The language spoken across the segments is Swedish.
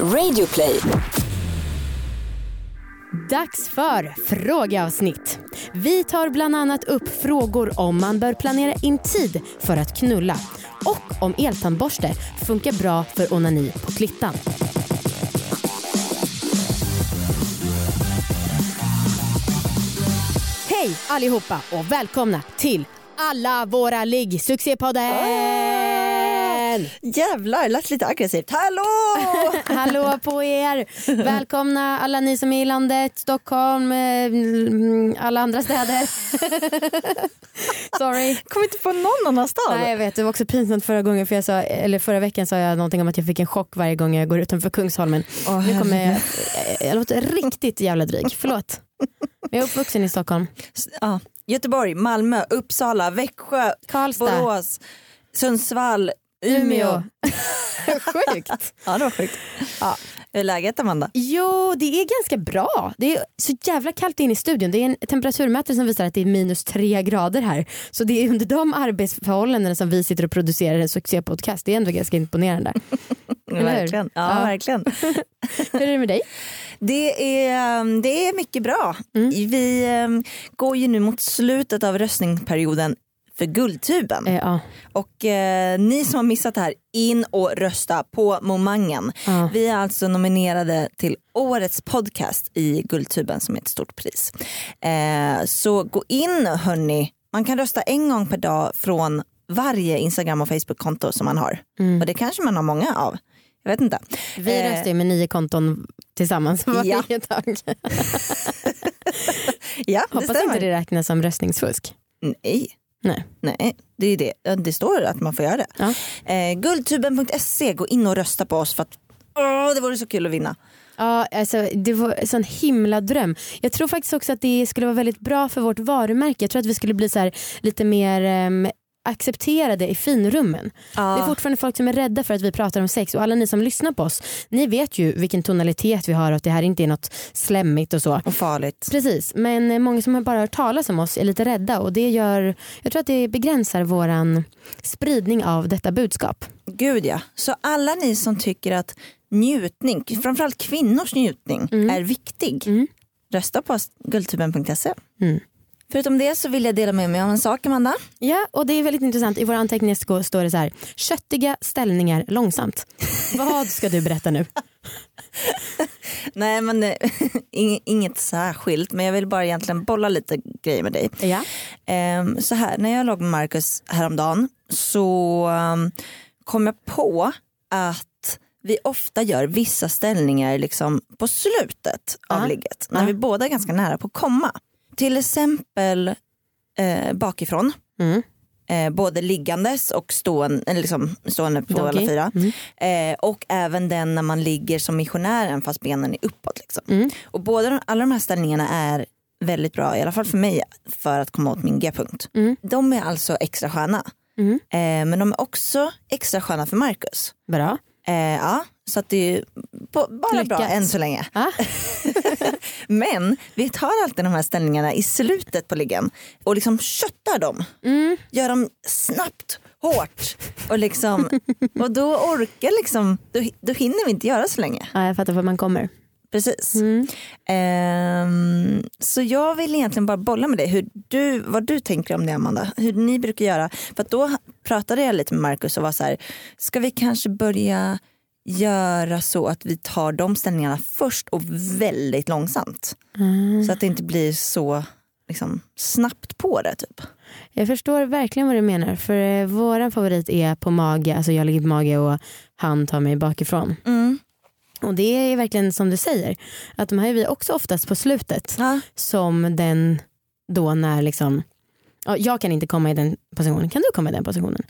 Radioplay. Dags för frågeavsnitt. Vi tar bland annat upp frågor om man bör planera in tid för att knulla och om eltandborste funkar bra för onani på klittan. Hej allihopa och välkomna till alla våra ligg succépodden! Jävlar, lät lite aggressivt. Hallå! Hallå på er! Välkomna alla ni som är i landet, Stockholm, eh, alla andra städer. Sorry. Kom inte på någon annan stad. Nej jag vet, det var också pinsamt förra gången för jag sa, eller förra veckan sa jag någonting om att jag fick en chock varje gång jag går utanför Kungsholmen. Åh, nu kommer jag, jag låter riktigt jävla dryg, förlåt. Jag är uppvuxen i Stockholm. Ja. Göteborg, Malmö, Uppsala, Växjö, Karlstad, Borås, Sundsvall, Umeå. Sjukt. Ja det var sjukt. Ja. Hur är läget Amanda? Jo, det är ganska bra. Det är så jävla kallt inne i studion. Det är en temperaturmätare som visar att det är minus tre grader här. Så det är under de arbetsförhållandena som vi sitter och producerar en succépodcast. Det är ändå ganska imponerande. Verkligen. Ja, Ja. verkligen. Hur är det med dig? Det är, um, det är mycket bra. Vi um, går ju nu mot slutet av röstningsperioden för Guldtuben. Eh, ja. Och eh, ni som har missat det här, in och rösta på Momangen. Ja. Vi är alltså nominerade till årets podcast i Guldtuben som är ett stort pris. Eh, så gå in hörni, man kan rösta en gång per dag från varje Instagram och Facebook-konto som man har. Och det kanske man har många av. Jag vet inte. Vi Eh, röstar ju med nio konton tillsammans varje Ja. dag. Ja, det Hoppas stämmer. inte det räknas som röstningsfusk. Nej. Nej. Nej, det är det. Det står att man får göra det. Ja. Eh, guldtuben.se, gå in och rösta på oss för att åh, det vore så kul att vinna. Ja, alltså, det var en sån himla dröm. Jag tror faktiskt också att det skulle vara väldigt bra för vårt varumärke. Jag tror att vi skulle bli så här, lite mer ehm, accepterade i finrummen. Det är fortfarande folk som är rädda för att vi pratar om sex och alla ni som lyssnar på oss, ni vet ju vilken tonalitet vi har och att det här inte är något slemmigt och så. Och farligt. Precis, men eh, många som har bara hört talas om oss är lite rädda och det gör, jag tror att det begränsar våran spridning av detta budskap. Gud ja. Så alla ni som tycker att njutning, framförallt kvinnors njutning, är viktig. Mm. Rösta på guldtuben.se. Mm. Förutom det så vill jag dela med mig av en sak Amanda. Ja, och det är väldigt intressant. I våra anteckningar står det så här, köttiga ställningar långsamt. Vad ska du berätta nu? Nej men eh, ing- inget särskilt men jag vill bara egentligen bolla lite grejer med dig. Ja. Ehm, så här, när jag låg med Marcus häromdagen så um, kom jag på att vi ofta gör vissa ställningar liksom på slutet av Ja. ligget. När Ja. vi båda är ganska nära på att komma. Till exempel eh, bakifrån. Mm. Eh, både liggandes och stående, liksom stående på Doggy. alla fyra. Mm. Eh, och även den när man ligger som missionären fast benen är uppåt. Liksom. Mm. Och båda alla de här ställningarna är väldigt bra, i alla fall för mig, för att komma åt min G-punkt. Mm. De är alltså extra sköna. Mm. Eh, men de är också extra sköna för Marcus. Bra. Eh, ja, så att det är bara bra Lyckat. än så länge. Ah. Men vi tar alltid de här ställningarna i slutet på liggen och liksom köttar dem. Mm. Gör dem snabbt, hårt och, liksom, och då orkar liksom, då, då hinner vi inte göra så länge. Ja, jag fattar var man kommer. Precis. Mm. Ehm, så jag vill egentligen bara bolla med dig hur du, vad du tänker om det Amanda. Hur ni brukar göra. För då pratade jag lite med Markus och var så här, ska vi kanske börja göra så att vi tar de ställningarna först och väldigt långsamt. Mm. Så att det inte blir så liksom, snabbt på det typ. Jag förstår verkligen vad du menar. För eh, våran favorit är på mage, alltså jag ligger på mage och han tar mig bakifrån. Mm. Och det är verkligen som du säger, att de här är vi också oftast på slutet. Ja. Som den då när liksom, ja, jag kan inte komma i den positionen, kan du komma i den positionen?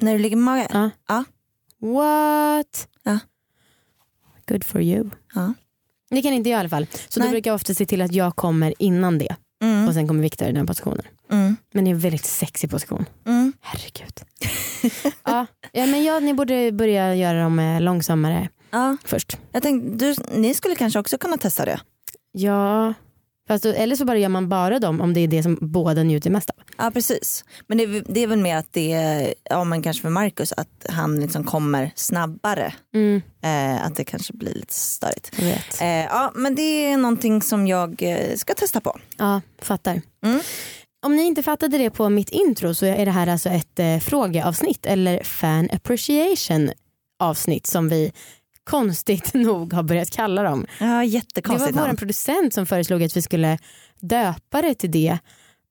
När du ligger på mage? Ja. Ja. What? Ja. Good for you. Ja. Det kan inte jag i alla fall. Så då Nej. brukar jag ofta se till att jag kommer innan det. Mm. Och sen kommer Viktor i den positionen. Mm. Men det är en väldigt sexig position. Mm. Herregud. ja, ja, men ja, ni borde börja göra dem eh, långsammare Ja. först. Jag tänkte, du, ni skulle kanske också kunna testa det. Ja, Fast då, eller så bara gör man bara dem om det är det som båda njuter mest av. Ja precis. Men det, är- det är väl mer att det är, ja men kanske för Marcus att han liksom kommer snabbare. Mm, Eh, att det kanske blir lite störigt. Eh, ja men det är någonting som jag eh, ska testa på. Ja, fattar. Mm. Om ni inte fattade det på mitt intro så är det här alltså ett eh, frågeavsnitt eller fan appreciation avsnitt som vi konstigt nog har börjat kalla dem. Ja Det var jättekonstigt vår producent som föreslog att vi skulle döpa det till det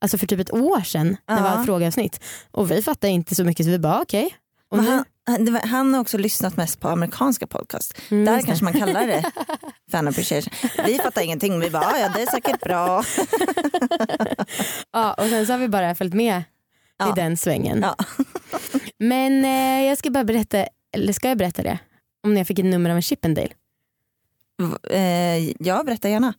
Alltså för typ ett år sedan när det var ett frågeavsnitt. Och vi fattade inte så mycket så vi bara okej. Nu- han, han, han har också lyssnat mest på amerikanska podcast. Mm, Där det. kanske man kallar det fan appreciation. Vi fattar ingenting. Vi bara, "Ah, ja det är säkert bra. Ja, och sen så har vi bara följt med Ja. i den svängen. Ja. Men eh, jag ska bara berätta, eller ska jag berätta det? Om när jag fick ett nummer av en Chippendale. Eh, ja, berätta gärna.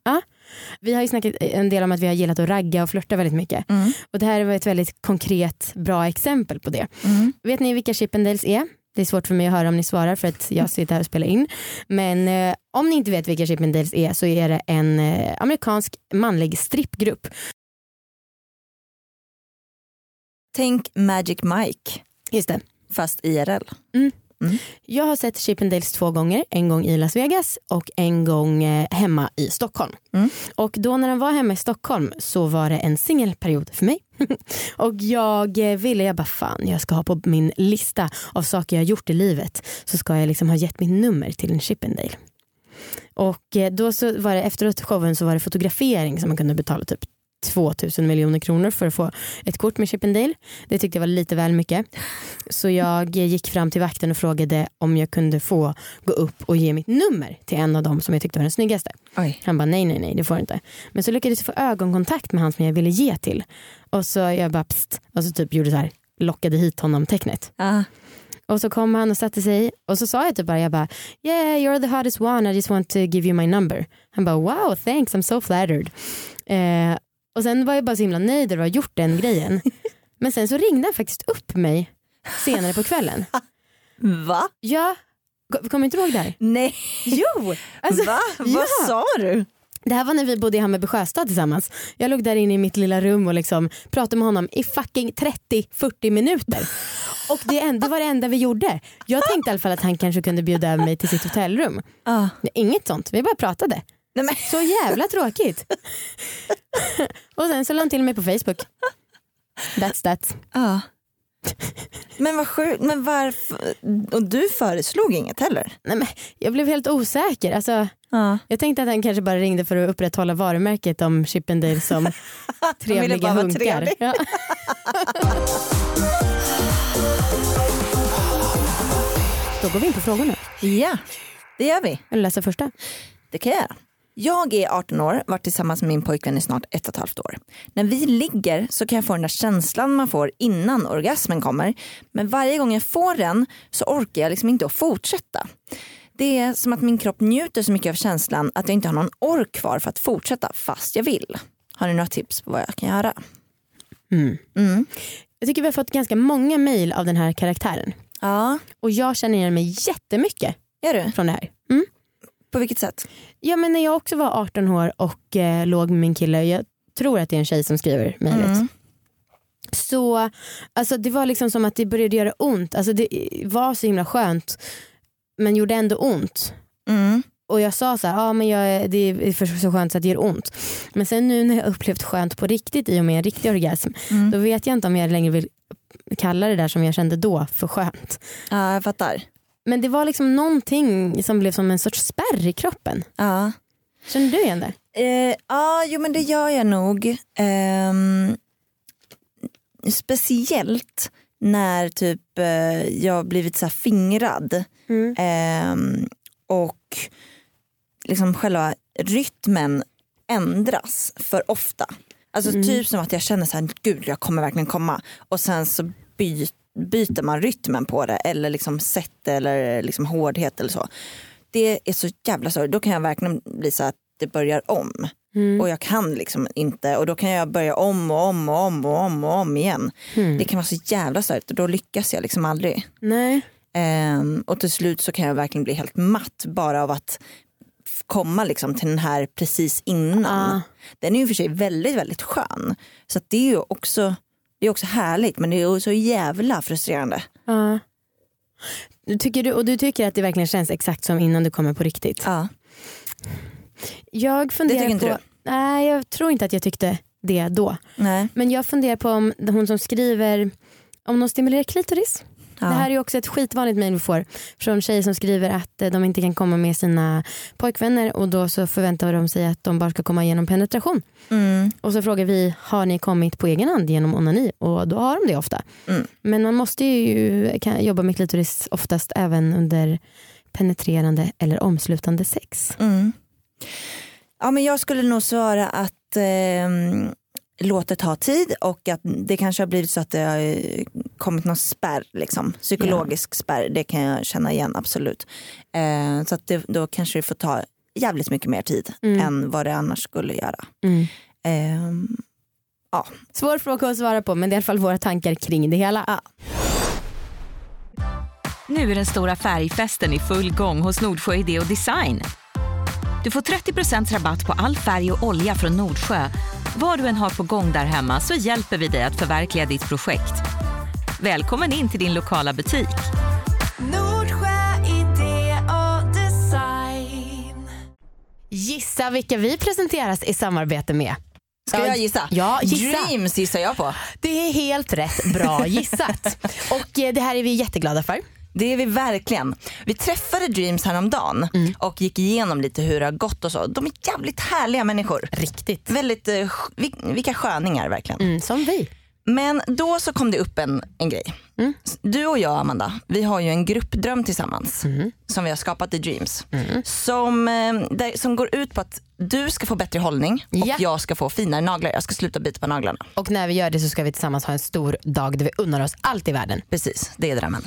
Vi har ju snackat en del om att vi har gillat att ragga och flörta väldigt mycket. Mm. Och det här var ett väldigt konkret bra exempel på det. Mm. Vet ni vilka Chippendales är? Det är svårt för mig att höra om ni svarar för att jag sitter här och spelar in. Men eh, om ni inte vet vilka Chippendales är så är det en eh, amerikansk manlig strippgrupp. Tänk Magic Mike Just det. fast IRL. Jag har sett Chippendales två gånger. En gång i Las Vegas och en gång eh, hemma i Stockholm. Mm. Och då när de var hemma i Stockholm så var det en singelperiod för mig. och jag eh, ville, jag bara fan jag ska ha på min lista av saker jag har gjort i livet så ska jag liksom ha gett mitt nummer till en Chippendale. Och eh, då så var det efteråt showen så var det fotografering som man kunde betala typ 2000 miljoner kronor för att få ett kort med Chippendale. Det tyckte jag var lite väl mycket. Så jag gick fram till vakten och frågade om jag kunde få gå upp och ge mitt nummer till en av dem som jag tyckte var den snyggaste. Oj. Han bara nej nej nej det får du inte. Men så lyckades jag få ögonkontakt med han som jag ville ge till. Och så jag bara pst och så typ gjorde så här lockade hit honom tecknet. Ah. Och så kom han och satte sig och så sa jag typ bara, jag bara yeah you're the hottest one I just want to give you my number. Han bara wow thanks I'm so flattered. Eh, och sen var jag bara så himla nöjd över att ha gjort den grejen. Men sen så ringde han faktiskt upp mig senare på kvällen. Va? Ja, Ko- kommer du inte ihåg det här? Nej. Jo! Alltså, Va? ja. Vad sa du? Det här var när vi bodde i Hammarby Sjöstad tillsammans. Jag låg där inne i mitt lilla rum och liksom pratade med honom i fucking 30-40 minuter. Och det, ändå- var det enda vi gjorde. Jag tänkte i alla fall att han kanske kunde bjuda över mig till sitt hotellrum. Nej, Inget sånt, vi bara pratade. Nej, men. Så jävla tråkigt. och sen så la han till mig på Facebook. That's that. Ah. Men vad sjukt. Men varför? Och du föreslog inget heller? Nej, men jag blev helt osäker. Alltså, Ah. jag tänkte att han kanske bara ringde för att upprätthålla varumärket om Chippendale som trevliga hunkar. trevlig. Ja. Då går vi in på frågorna. Ja, det gör vi. Vill du läsa första? Det kan jag. Jag är 18 år, varit tillsammans med min pojkvän i snart ett och ett halvt år. När vi ligger så kan jag få den där känslan man får innan orgasmen kommer. Men varje gång jag får den så orkar jag liksom inte att fortsätta. Det är som att min kropp njuter så mycket av känslan att jag inte har någon ork kvar för att fortsätta fast jag vill. Har ni några tips på vad jag kan göra? Mm. Mm. Jag tycker vi har fått ganska många mejl av den här karaktären. Ja, Och jag känner igen mig jättemycket gör du? från det här. Mm. På vilket sätt? Ja, men när jag också var 18 år och eh, låg med min kille, jag tror att det är en tjej som skriver mejlet. Mm. Så alltså, det var liksom som att det började göra ont. Alltså, det var så himla skönt men gjorde ändå ont. Mm. Och jag sa så här, ja, men jag, det är för så skönt så att det gör ont. Men sen nu när jag upplevt skönt på riktigt i och med en riktig orgasm, Mm. då vet jag inte om jag längre vill kalla det där som jag kände då för skönt. Ja, jag fattar. Men det var liksom någonting som blev som en sorts spärr i kroppen. Ja. Känner du igen det? Eh, ja, jo men det gör jag nog. Ehm, speciellt när typ eh, jag blivit så fingrad Mm. ehm, och liksom själva rytmen ändras för ofta. Alltså Mm. typ som att jag känner så här, gud jag kommer verkligen komma och sen så by, byter man rytmen på det eller liksom sätt eller liksom hårdhet eller så. Det är så jävla sorgligt. Då kan jag verkligen bli så att det börjar om. Mm. Och jag kan liksom inte och då kan jag börja om och om och om och om och om igen. Mm. Det kan vara så jävla störigt och då lyckas jag liksom aldrig. Nej. Ehm, och till slut så kan jag verkligen bli helt matt bara av att komma liksom till den här precis innan. Ja. Den är ju för sig väldigt väldigt skön. Så det är ju också, det är också härligt men det är så jävla frustrerande. Ja. Du tycker du, och du tycker att det verkligen känns exakt som innan du kommer på riktigt? Ja. Jag funderar Det tycker inte på, du? Nej jag tror inte att jag tyckte det då. Nej. Men jag funderar på om hon som skriver om de stimulerar klitoris. Ja. Det här är ju också ett skitvanligt mejl vi får från tjejer som skriver att eh, de inte kan komma med sina pojkvänner och då så förväntar de sig att de bara ska komma genom penetration. Mm. Och så frågar vi, har ni kommit på egen hand genom onani? Och då har de det ofta. Mm. Men man måste ju kan jobba med klitoris oftast även under penetrerande eller omslutande sex. Mm. Ja, men jag skulle nog svara att eh, låt det ta tid och att det kanske har blivit så att det har eh, kommit någon spärr, liksom. psykologisk spärr. Det kan jag känna igen absolut. Eh, så att det, då kanske det får ta jävligt mycket mer tid Mm. än vad det annars skulle göra. Mm. Eh, ja. Svår fråga att svara på men det är i alla fall våra tankar kring det hela. Nu är den stora färgfesten i full gång hos Nordsjö Idé och Design. Du får 30% rabatt på all färg och olja från Nordsjö. Vad du än har på gång där hemma så hjälper vi dig att förverkliga ditt projekt. Välkommen in till din lokala butik. Nordsjö idé och design. Gissa vilka vi presenteras i samarbete med. Ska jag gissa? Ja, gissa. Dreams gissar jag på. Det är helt rätt. Bra gissat. och eh, det här är vi jätteglada för. Det är vi verkligen. Vi träffade Dreams häromdagen Mm. och gick igenom lite hur det har gått och så. De är jävligt härliga människor. Riktigt. Väldigt, eh, vilka sköningar verkligen. Mm, som vi. Men då så kom det upp en, en grej. Mm. Du och jag Amanda, vi har ju en gruppdröm tillsammans Mm. som vi har skapat i Dreams. Som, eh, där, som går ut på att du ska få bättre hållning och Ja. jag ska få finare naglar. Jag ska sluta bita på naglarna. Och när vi gör det så ska vi tillsammans ha en stor dag där vi unnar oss allt i världen. Precis, det är drömmen.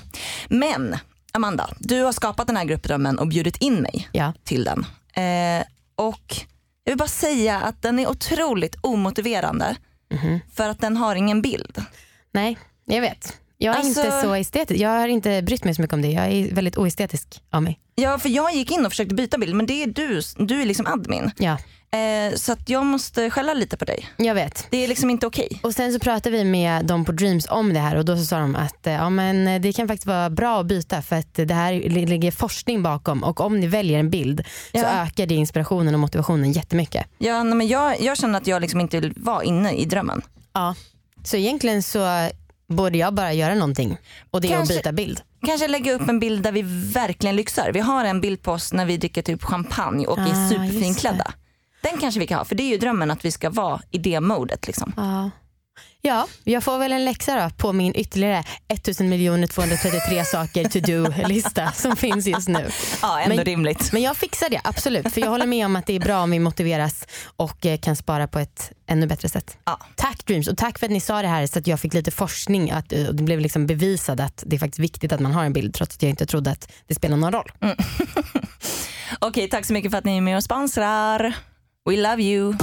Men Amanda, du har skapat den här gruppdrömmen och bjudit in mig Ja. till den. Eh, och jag vill bara säga att den är otroligt omotiverande Mhm. för att den har ingen bild. Nej, jag vet. Jag är Alltså- inte så estetisk. Jag har inte brytt mig så mycket om det. Jag är väldigt oestetisk av mig. Ja, för jag gick in och försökte byta bild men det är du, du är liksom admin. Ja, Eh, så att jag måste skälla lite på dig. jag vet. Det är liksom inte okej. Och sen så pratade vi med dem på Dreams om det här och då så sa de att eh, ja, men eh, det kan faktiskt vara bra att byta för att det här li- ligger forskning bakom och om ni väljer en bild så Ja. ökar det inspirationen och motivationen jättemycket. Ja, nej, men jag, jag känner att jag liksom inte vill vara inne i drömmen. Ja. Så egentligen så borde jag bara göra någonting och det är Kanske- att byta bild. Kanske lägga upp en bild där vi verkligen lyxar. Vi har en bild på oss när vi dricker typ champagne och Ah, är just superfinklädda. Den kanske vi kan ha för det är ju drömmen att vi ska vara i det modet. Liksom. Ja. Ja, jag får väl en läxa då på min ytterligare 1000 233 saker to do-lista som finns just nu. Ja, ändå Men- rimligt. Men jag fixar det, absolut. För jag håller med om att det är bra om vi motiveras och eh, kan spara på ett ännu bättre sätt. Ja. Tack Dreams och tack för att ni sa det här så att jag fick lite forskning att, eh, och det blev liksom bevisat att det är faktiskt viktigt att man har en bild trots att jag inte trodde att det spelar någon roll. Okej, tack så mycket för att ni är med och sponsrar. We love you.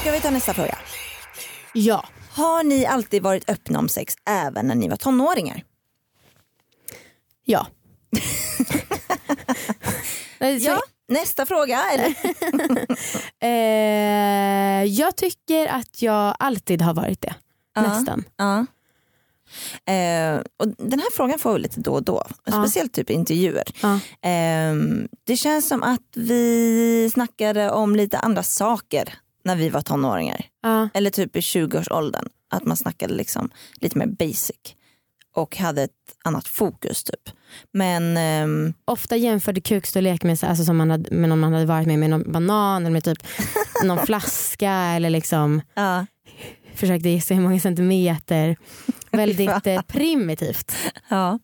Ska vi ta nästa fråga? Ja. Har ni alltid varit öppna om sex även när ni var tonåringar? Ja. Ja, nästa fråga. Eller? Eh, jag tycker att jag alltid har varit det. Ja. Nästan. Ja. Eh, och den här frågan får vi lite då och då, speciellt typ intervjuer. Ja. Eh, det känns som att vi snackade om lite andra saker när vi var tonåringar. Ja. Eller typ i 20-årsåldern. Att man snackade liksom lite mer basic och hade ett annat fokus typ. Men ehm, Ofta jämförde kukstorlek med, så- alltså, som man hade, med någon man hade varit med, med någon banan eller med typ någon flaska eller liksom ja, försökte gissa hur många centimeter. Väldigt eh, primitivt. ja.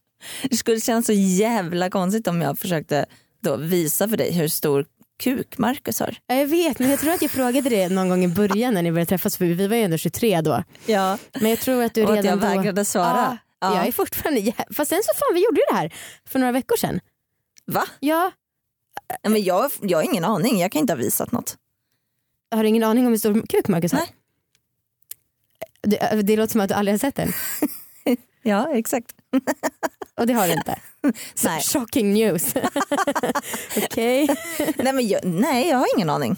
Det skulle kännas så jävla konstigt om jag försökte då visa för dig hur stor kuk Marcus har. Ja, Jag vet men jag tror att jag frågade det någon gång i början när ni började träffas för vi var ju ändå 23 då. Ja. Men jag tror att du Och redan att jag då... vägrade svara. Ja, Ja. Jag är fortfarande jä- Fast sen så fan vi gjorde ju det här för några veckor sedan. Va? Ja, Ja, Men jag, jag har ingen aning, jag kan inte ha visat något. har du ingen aning om hur stor kuk Marcus har? Nej. Det, det låter som att du aldrig har sett den. Ja exakt. Och det har du inte. Nej. Shocking news. Okej. nej, men jag, nej jag har ingen aning.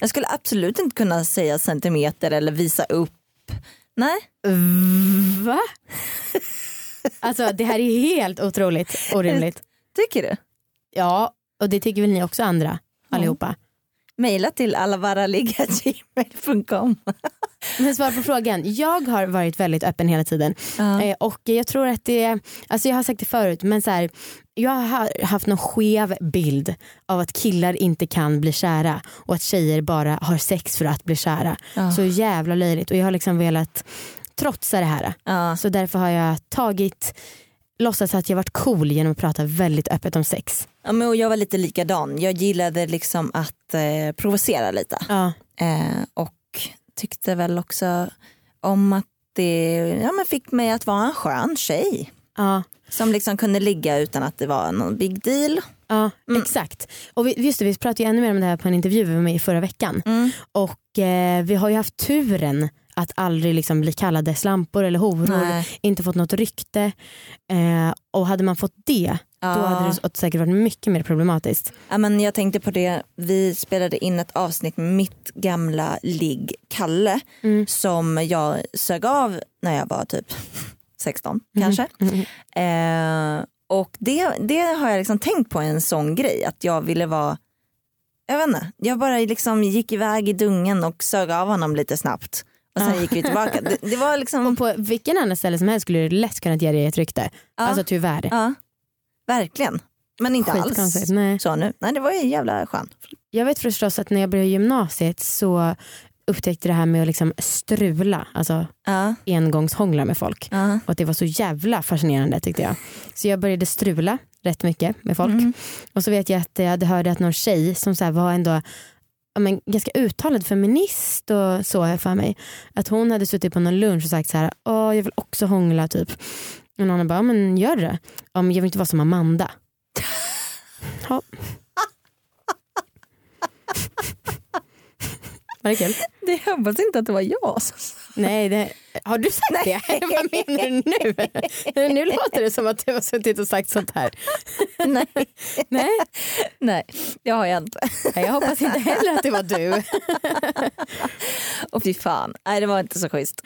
Jag skulle absolut inte kunna säga centimeter eller visa upp. Nej. Va? Alltså det här är helt otroligt orimligt. Tycker du? Ja, och det tycker väl ni också andra allihopa. Mejla till allavaraligga.gmail.com. Men svar på frågan. Jag har varit väldigt öppen hela tiden. Eh, och jag tror att det, alltså jag har sagt det förut men så här, jag har haft någon skev bild av att killar inte kan bli kära och att tjejer bara har sex för att bli kära. Ja. Så jävla löjligt och jag har liksom velat trotsa det här. Ja. Så därför har jag tagit, låtsats att jag varit cool genom att prata väldigt öppet om sex. Ja, men och jag var lite likadan. Jag gillade liksom att eh, provocera lite. Ja. Eh, och tyckte väl också om att det ja, men fick mig att vara en skön tjej. Ja. Som liksom kunde ligga utan att det var någon big deal. Ja Mm. exakt. Och vi, just det, vi pratade ju ännu mer om det här på en intervju med i förra veckan. Mm. Och eh, vi har ju haft turen att aldrig liksom bli kallade slampor eller horor, Nej. inte fått något rykte. Eh, och hade man fått det då Ja. hade det säkert varit mycket mer problematiskt. Ja, men jag tänkte på det, vi spelade in ett avsnitt med mitt gamla ligg Kalle Mm. som jag sög av när jag var typ 16 kanske. Mm. Eh, och det, det har jag liksom tänkt på en sån grej att jag ville vara jag vet inte, jag bara liksom gick iväg i dungen och sög av honom lite snabbt. Och sen gick vi tillbaka. Det, det var liksom, Och på vilken annan ställe som helst skulle du lätt kunna ge dig ett rykte. Ja. Alltså tyvärr. ja, verkligen. Men inte alls Nej. så nu. Nej det var ju jävla skönt. Jag vet förstås att när jag började gymnasiet så upptäckte det här med att liksom strula, alltså Ja, engångshångla med folk. ja. Och att det var så jävla fascinerande tyckte jag. Så jag började strula rätt mycket med folk. Mm. Och så vet jag att jag hade hört att någon tjej som så var ändå men, ganska uttalad feminist och så jag för mig. Att hon hade suttit på någon lunch och sagt så här, Åh, jag vill också hångla typ. Och någon bara, "Ja, men gör det. Ja, men jag vill inte vara som Amanda. Ja. Var det kul? Det hoppas inte att det var jag som sa Nej, det, har du sagt det? Vad menar du nu? Nu låter det som att du har suttit och sagt sånt här. Nej. Nej, Nej, det har jag inte. jag hoppas inte heller att det var du. Och fy fan, nej det var inte så schysst.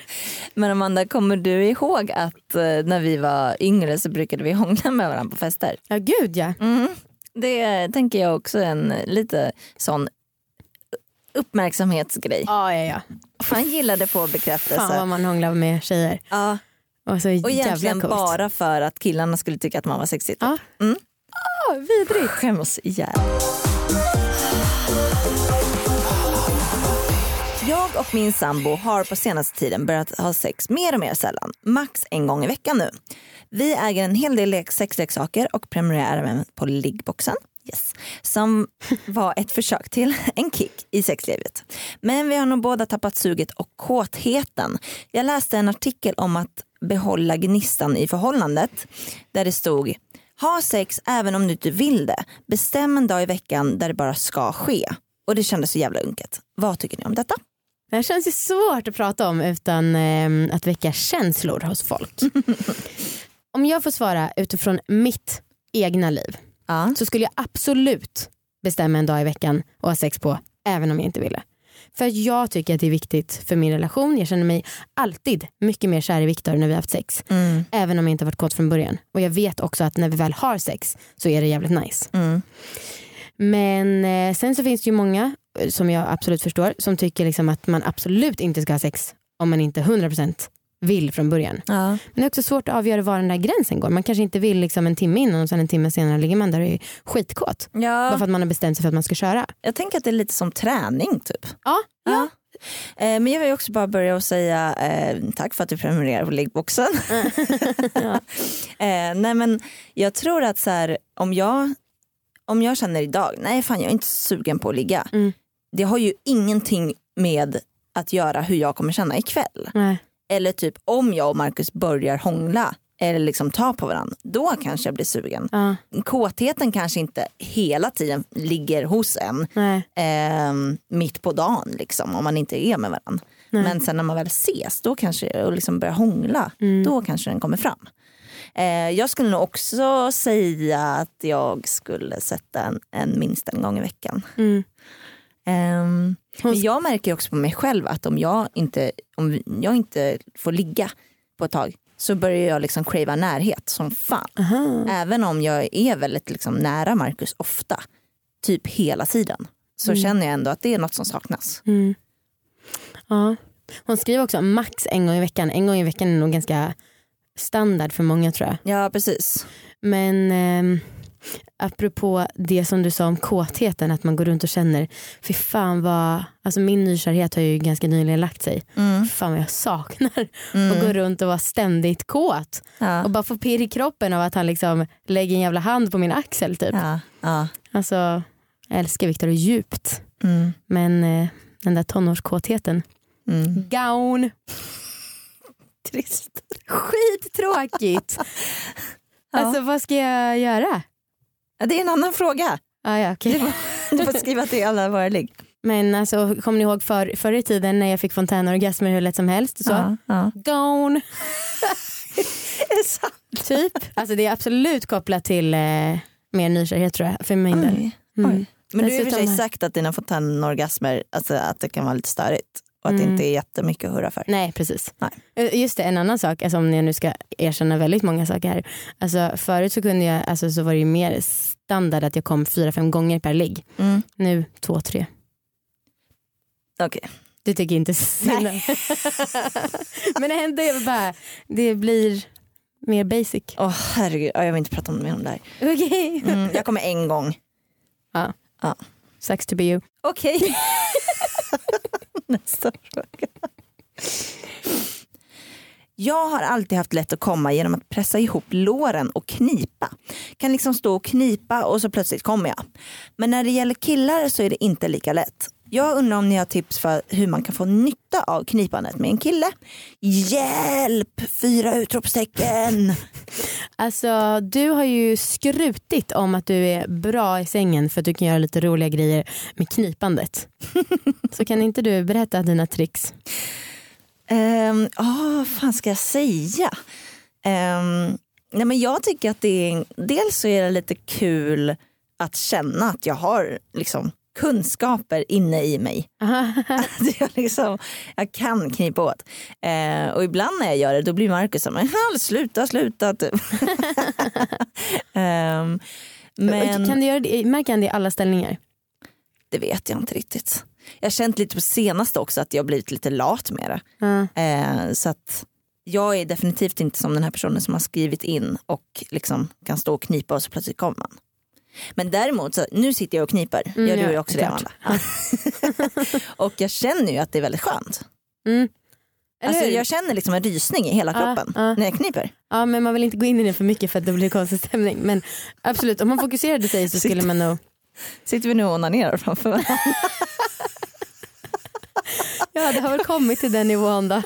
Men Amanda, kommer du ihåg att eh, när vi var yngre så brukade vi hångla med varandra på fester? Ja gud ja. Mm. Det tänker jag också är en lite sån uppmärksamhetsgrej. Ja, ja, ja. Han gillade få bekräftelse. Fan vad man hånglar med tjejer. Ja, Och, så och egentligen coolt. bara för att killarna skulle tycka att man var sexig. typ. Ja. Mm. Ja, vidrigt. Skäms ihjäl. Jag och min sambo har på senaste tiden börjat ha sex mer och mer sällan. Max en gång i veckan nu. Vi äger en hel del lek- sexleksaker och prenumererar även på liggboxen. Yes. Som var ett försök till en kick i sexlivet. Men vi har nog båda tappat suget och kåtheten. Jag läste en artikel om att behålla gnistan i förhållandet. Där det stod ha sex även om du inte vill det. Bestäm en dag i veckan där det bara ska ske. Och det kändes så jävla unket. Vad tycker ni om detta? Det här känns ju svårt att prata om utan eh, att väcka känslor hos folk. om jag får svara utifrån mitt egna liv Ja. så skulle jag absolut bestämma en dag i veckan och ha sex på även om jag inte ville. För jag tycker att det är viktigt för min relation. Jag känner mig alltid mycket mer kär i Viktor när vi har haft sex. Mm. Även om jag inte varit kåt från början. Och jag vet också att när vi väl har sex så är det jävligt nice. Mm. Men eh, sen så finns det ju många, eh, som jag absolut förstår, som tycker liksom att man absolut inte ska ha sex om man inte 100% vill från början. Ja. Men det är också svårt att avgöra var den där gränsen går. Man kanske inte vill liksom en timme innan och sen en timme senare ligger man där och är skitkåt. Bara Ja, för att man har bestämt sig för att man ska köra. jag tänker att det är lite som träning typ. Ja, Ja. Eh, Men jag vill också bara börja och säga eh, tack för att du prenumererar på liggboxen. eh, nej men jag tror att så här, om, jag, om jag känner idag, nej fan jag är inte sugen på att ligga. Mm. Det har ju ingenting med att göra hur jag kommer känna ikväll. Nej. Eller typ om jag och Marcus börjar hångla eller liksom ta på varandra, då kanske jag blir sugen. Ja, Kåtheten kanske inte hela tiden ligger hos en eh, mitt på dagen liksom, om man inte är med varandra. Nej. Men sen när man väl ses då kanske, och liksom börjar hångla, Mm. då kanske den kommer fram. Eh, jag skulle nog också säga att jag skulle sätta en, en minst en gång i veckan. Mm. Hon- men jag märker också på mig själv att om jag inte, om jag inte får ligga på ett tag så börjar jag liksom crava närhet som fan. Aha. Även om jag är väldigt liksom nära Marcus ofta, typ hela tiden, så känner jag ändå att det är något som saknas. Mm. Ja. Hon skriver också max en gång i veckan. En gång i veckan är nog ganska standard för många tror jag. Ja precis. Men eh, apropå det som du sa om kåtheten, att man går runt och känner, fy fan vad, alltså min nykärhet har ju ganska nyligen lagt sig. Mm. Fan vad jag saknar att gå runt och vara ständigt kåt. Ja. Och bara få pirr i kroppen av att han liksom lägger en jävla hand på min axel typ. Ja. Ja. Alltså, jag älskar Viktor djupt. Mm. Men eh, den där tonårskåtheten, Mm. Gaun. Trist. Skittråkigt. Alltså vad ska jag göra? Det är en annan fråga. Ah, ja, okej. Du får skriva till alla våra ligg. Men alltså, kommer ni ihåg för, förr i tiden när jag fick fontänorgasmer hur lätt som helst? Så. Ja, ja. Gaun. Är det sant? Typ. Alltså, det är absolut kopplat till eh, mer nykärhet tror jag för min del. Mm. Men du har i och för sig sagt att dina fontänorgasmer, alltså att det kan vara lite störigt och att det Mm. inte är jättemycket att hurra för. Nej precis. Nej. Eh, Just det, en annan sak, alltså, om jag nu ska erkänna väldigt många saker här. Alltså, förut så, kunde jag, alltså, så var det ju mer standard att jag kom fyra, fem gånger per ligg. Mm. Nu två, tre. Okej. Du tycker inte synd Men jag vill bara, det blir mer basic. Åh herregud, Ja, jag vill inte prata mer om det här. Okej. Mm, jag kommer en gång. Ja. Ja. Sucks to be you. Okej. Nästa fråga. Jag har alltid haft lätt att komma genom att pressa ihop låren och knipa. Kan liksom stå och knipa och så plötsligt kommer jag. Men när det gäller killar så är det inte lika lätt. Jag undrar om ni har tips för hur man kan få nytta av knipandet med en kille. Hjälp! Fyra utropstecken! Alltså du har ju skrutit om att du är bra i sängen för att du kan göra lite roliga grejer med knipandet. Så kan inte du berätta dina tricks? Um, oh, vad fan ska jag säga? Ehm, nej men jag tycker att det är, dels så är det lite kul att känna att jag har liksom, kunskaper inne i mig. Att jag, liksom, jag kan knipa åt. Eh, och ibland när jag gör det då blir Markus som "Hall, sluta, sluta. Typ. Ehm, men Kan du göra det, märker han det i alla ställningar? det vet jag inte riktigt. Jag har känt lite på senaste också att jag blivit lite lat med det. Ja. Eh, så att jag är definitivt inte som den här personen som har skrivit in och liksom kan stå och knipa och så plötsligt kommer man. Men däremot, så, nu sitter jag och kniper. Mm, Gör du ja, också det. Amanda? och jag känner ju att det är väldigt skönt. Mm. Alltså, jag känner liksom en rysning i hela Ja, kroppen ja. när jag kniper. Ja men man vill inte gå in i det för mycket för att det blir konstig stämning. Men absolut, om man fokuserade sig så skulle man nog... Sitter vi nu och onanerar framför varandra? Ja det har väl kommit till den nivån då.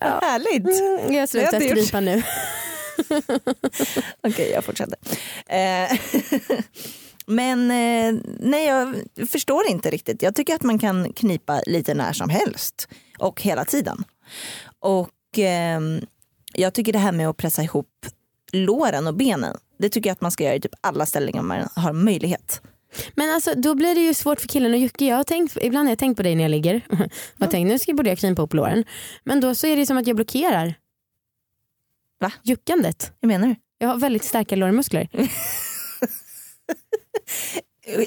Härligt. Mm, Jag slutar strypa nu. Okej, jag fortsätter. Eh, Men eh, nej, jag förstår inte riktigt. Jag tycker att man kan knipa lite när som helst och hela tiden. Och ehm, jag tycker det här med att pressa ihop låren och benen, det tycker jag att man ska göra i typ alla ställningar man har möjlighet. Men alltså då blir det ju svårt för killen och Jocke. Jag har tänkt, ibland har jag tänkt på dig när jag ligger och tänkt nu ska borde jag knipa upp låren. Men då så är det som att jag blockerar Va? juckandet. Hur menar? Jag har väldigt starka lårmuskler.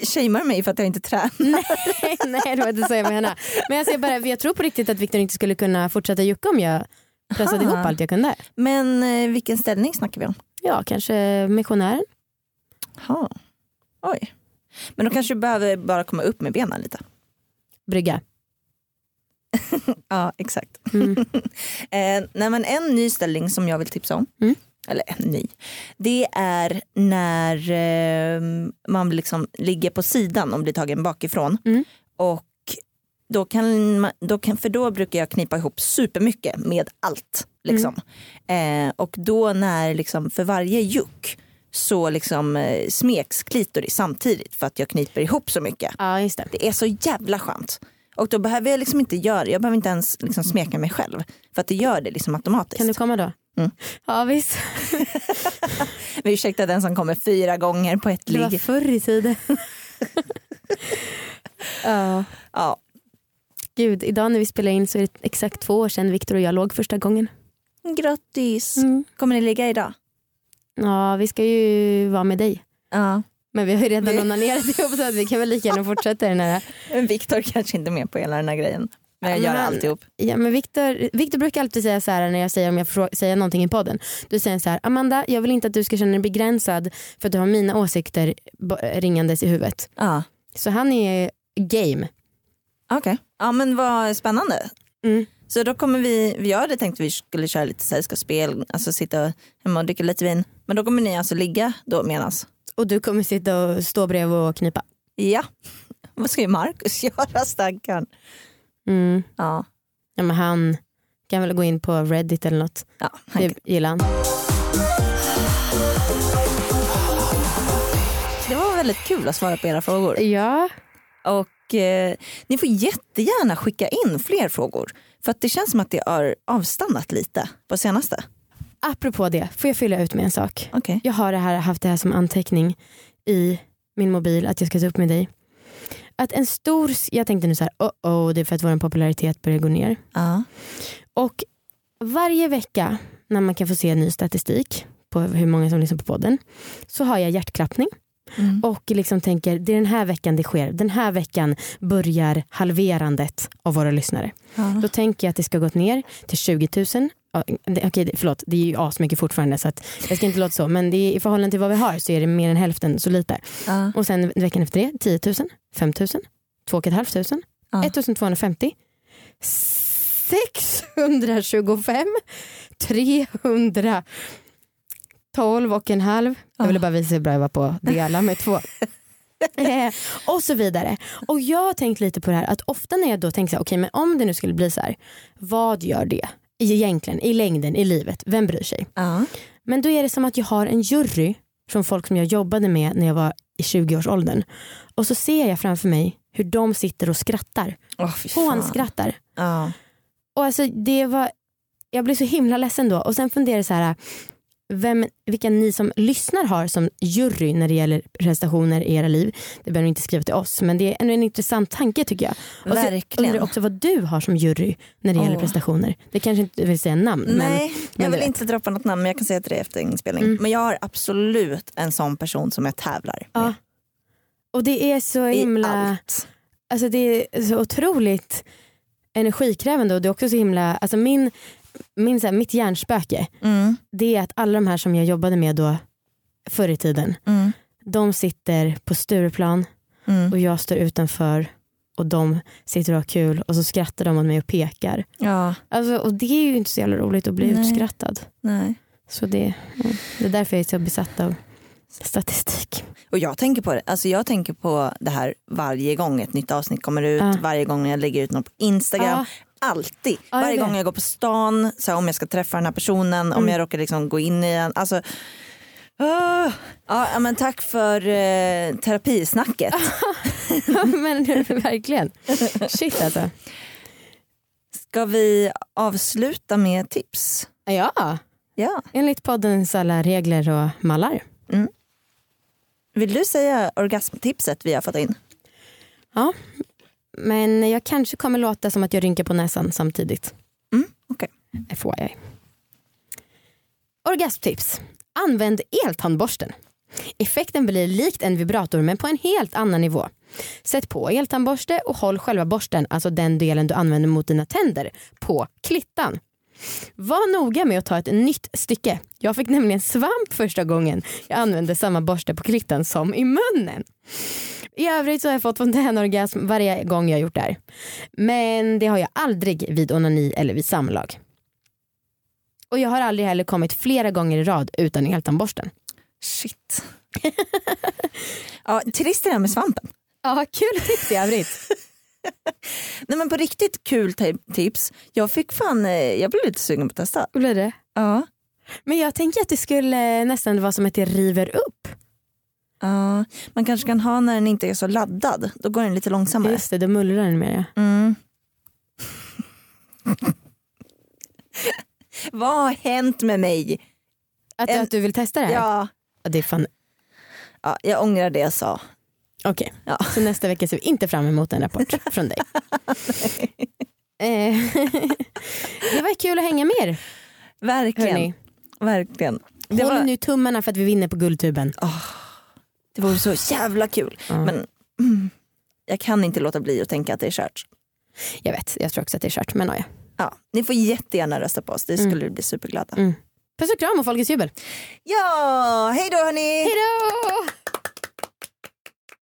Shamear mig för att jag inte tränar? nej, nej det var inte så jag menade. Men jag, säger bara, jag tror på riktigt att Viktor inte skulle kunna fortsätta jucka om jag pressade Aha. ihop allt jag kunde. Men eh, vilken ställning snackar vi om? Ja, kanske missionären. Ha. Oj. Men då kanske du behöver bara komma upp med benen lite. Brygga. Ja, exakt. Mm. eh, nej, men en ny ställning som jag vill tipsa om, Mm. eller en ny, det är när eh, man liksom ligger på sidan och blir tagen bakifrån. Mm. Och då kan man, då kan, för då brukar jag knipa ihop supermycket med allt. Liksom. Mm. Eh, och då när liksom, för varje juck så liksom, eh, smeks klitoris samtidigt för att jag kniper ihop så mycket. Ja, det. Det är så jävla skönt. Och då behöver jag liksom inte göra, jag behöver inte ens liksom smeka mig själv. För att det gör det liksom automatiskt. Kan du komma då? Mm. Ja visst, Men ursäkta den som kommer fyra gånger på ett det var ligg. förr i tiden. ja. Ja. Gud, idag när vi spelar in så är det exakt två år sedan Viktor och jag låg första gången. Grattis. Mm. Kommer ni ligga idag? Ja, vi ska ju vara med dig. Ja. Men vi har ju redan Vi- onanerat ihop så att vi kan väl lika gärna fortsätta den här. Viktor kanske inte är med på hela den här grejen. Men jag Ja, gör men alltihop. Ja, men Viktor, Viktor brukar alltid säga så här när jag säger om jag får säga någonting i podden. Du säger så här, Amanda jag vill inte att du ska känna dig begränsad för att du har mina åsikter ringandes i huvudet. Ja. Så han är game. Okej. Ja men vad spännande. Mm. Så då kommer vi, vi hade tänkt att vi skulle köra lite sällskapsspel, alltså sitta hemma och dricka lite vin. Men då kommer ni alltså ligga då medans? Och du kommer sitta och stå bredvid och knipa. Ja. Vad ska ju Marcus göra stackarn? Mm. Ja. Ja, men han kan väl gå in på Reddit eller något. ja han Det gillar han. Det var väldigt kul att svara på era frågor. Ja. Och eh, ni får jättegärna skicka in fler frågor. För att det känns som att det har avstannat lite på senaste. Apropå det, får jag fylla ut med en sak? Okej. Jag har det här, haft det här som anteckning i min mobil att jag ska ta upp med dig. Att en stor, jag tänkte nu så här, oh oh, det är för att vår popularitet börjar gå ner. Ja. Och varje vecka när man kan få se ny statistik på hur många som lyssnar på podden så har jag hjärtklappning Mm. och liksom tänker det är den här veckan det sker. Den här veckan börjar halverandet av våra lyssnare. Ja. Då tänker jag att det ska gått ner till 20 000. Okej, det- förlåt, det är ju asmycket fortfarande så att jag ska inte låta så. Men det är, i förhållande till vad vi har så är det mer än hälften så lite. Ja. Och sen veckan efter det 10 000, 5 000, 2 500, Ja. 1250, 625, 300, 12 och en halv. Jag ville bara visa hur bra jag var på att dela med två. Eh, och så vidare. Och jag har tänkt lite på det här att ofta när jag då tänker så här, okej men om det nu skulle bli så här, vad gör det egentligen i längden i livet? Vem bryr sig? Ja. Men då är det som att jag har en jury från folk som jag jobbade med när jag var i 20-årsåldern. Och så ser jag framför mig hur de sitter och skrattar. Fan. Hånskrattar. Ja. Och alltså det var, jag blev så himla ledsen då. Och sen funderade jag så här, vem, vilka ni som lyssnar har som jury när det gäller prestationer i era liv. Det behöver ni inte skriva till oss men det är ändå en intressant tanke tycker jag. Och Verkligen. undrar också vad du har som jury när det gäller Åh. prestationer. Det kanske inte vill säga namn. Nej, men jag vill vet. inte droppa något namn men jag kan säga till dig efter inspelning. Mm. Men jag har absolut en sån person som jag tävlar Ja. med. Och det är så I himla, allt. alltså det är så otroligt energikrävande och det är också så himla, alltså min, min så här, mitt hjärnspöke Mm. det är att alla de här som jag jobbade med då förr i tiden, Mm. de sitter på Stureplan Mm. och jag står utanför och de sitter och har kul och så skrattar de åt mig och pekar. Ja, Alltså, och det är ju inte så jävla roligt att bli Nej. utskrattad. nej. Så det, det är därför jag är så besatt av statistik. Och jag tänker på det, alltså jag tänker på det här varje gång ett nytt avsnitt kommer ut, Ja. varje gång jag lägger ut något på Instagram. Ja. Alltid. Jag varje gång jag går på stan, så här, om jag ska träffa den här personen, om Mm. jag råkar liksom gå in i en. Alltså, ah. ja, men tack för eh, terapisnacket. Men verkligen. Shit alltså. Ska vi avsluta med tips? Ja, Ja. enligt poddens alla regler och mallar. Vill du säga orgasmtipset vi har fått in? Ja, men jag kanske kommer låta som att jag rynkar på näsan samtidigt. Mm, okej. FYI. Orgasmtips. Använd eltandborsten. Effekten blir likt en vibrator men på en helt annan nivå. Sätt på eltandborste och håll själva borsten, alltså den delen du använder mot dina tänder, på klittan. Var noga med att ta ett nytt stycke. Jag fick nämligen svamp första gången jag använde samma borste på klittan som i munnen. I övrigt så har jag fått fontänorgasm varje gång jag gjort det här. Men det har jag aldrig vid onani eller vid samlag. Och jag har aldrig heller kommit flera gånger i rad utan eltandborsten. Shit. ja, trist det där med svampen. Ja, kul tips i övrigt. Nej men på riktigt kul ti- tips. Jag fick fan, eh, jag blev lite sugen på att testa. Blir det? Ja. Men jag tänker att det skulle nästan vara som att det river upp. Ja, man kanske kan ha när den inte är så laddad. Då går den lite långsammare. Just det, då mullrar den mer. Mm. Vad har hänt med mig? Att, En- att du vill testa det här? Ja, Ja, Det är fan... ja, jag ångrar det jag sa. Okej, Ja. så nästa vecka ser vi inte fram emot en rapport från dig. Eh, det var kul att hänga med er. Verkligen. Verkligen. Det, Håll var, nu tummarna för att vi vinner på Guldtuben. det vore så jävla kul. Ja. Men mm, jag kan inte låta bli att tänka att det är kört. Jag vet, jag tror också att det är kört. Men ja. Ja, ni får jättegärna rösta på oss, det Mm. skulle vi bli superglada. Mm. Puss och kram och folkets jubel. Ja, hej då hörni! Hejdå!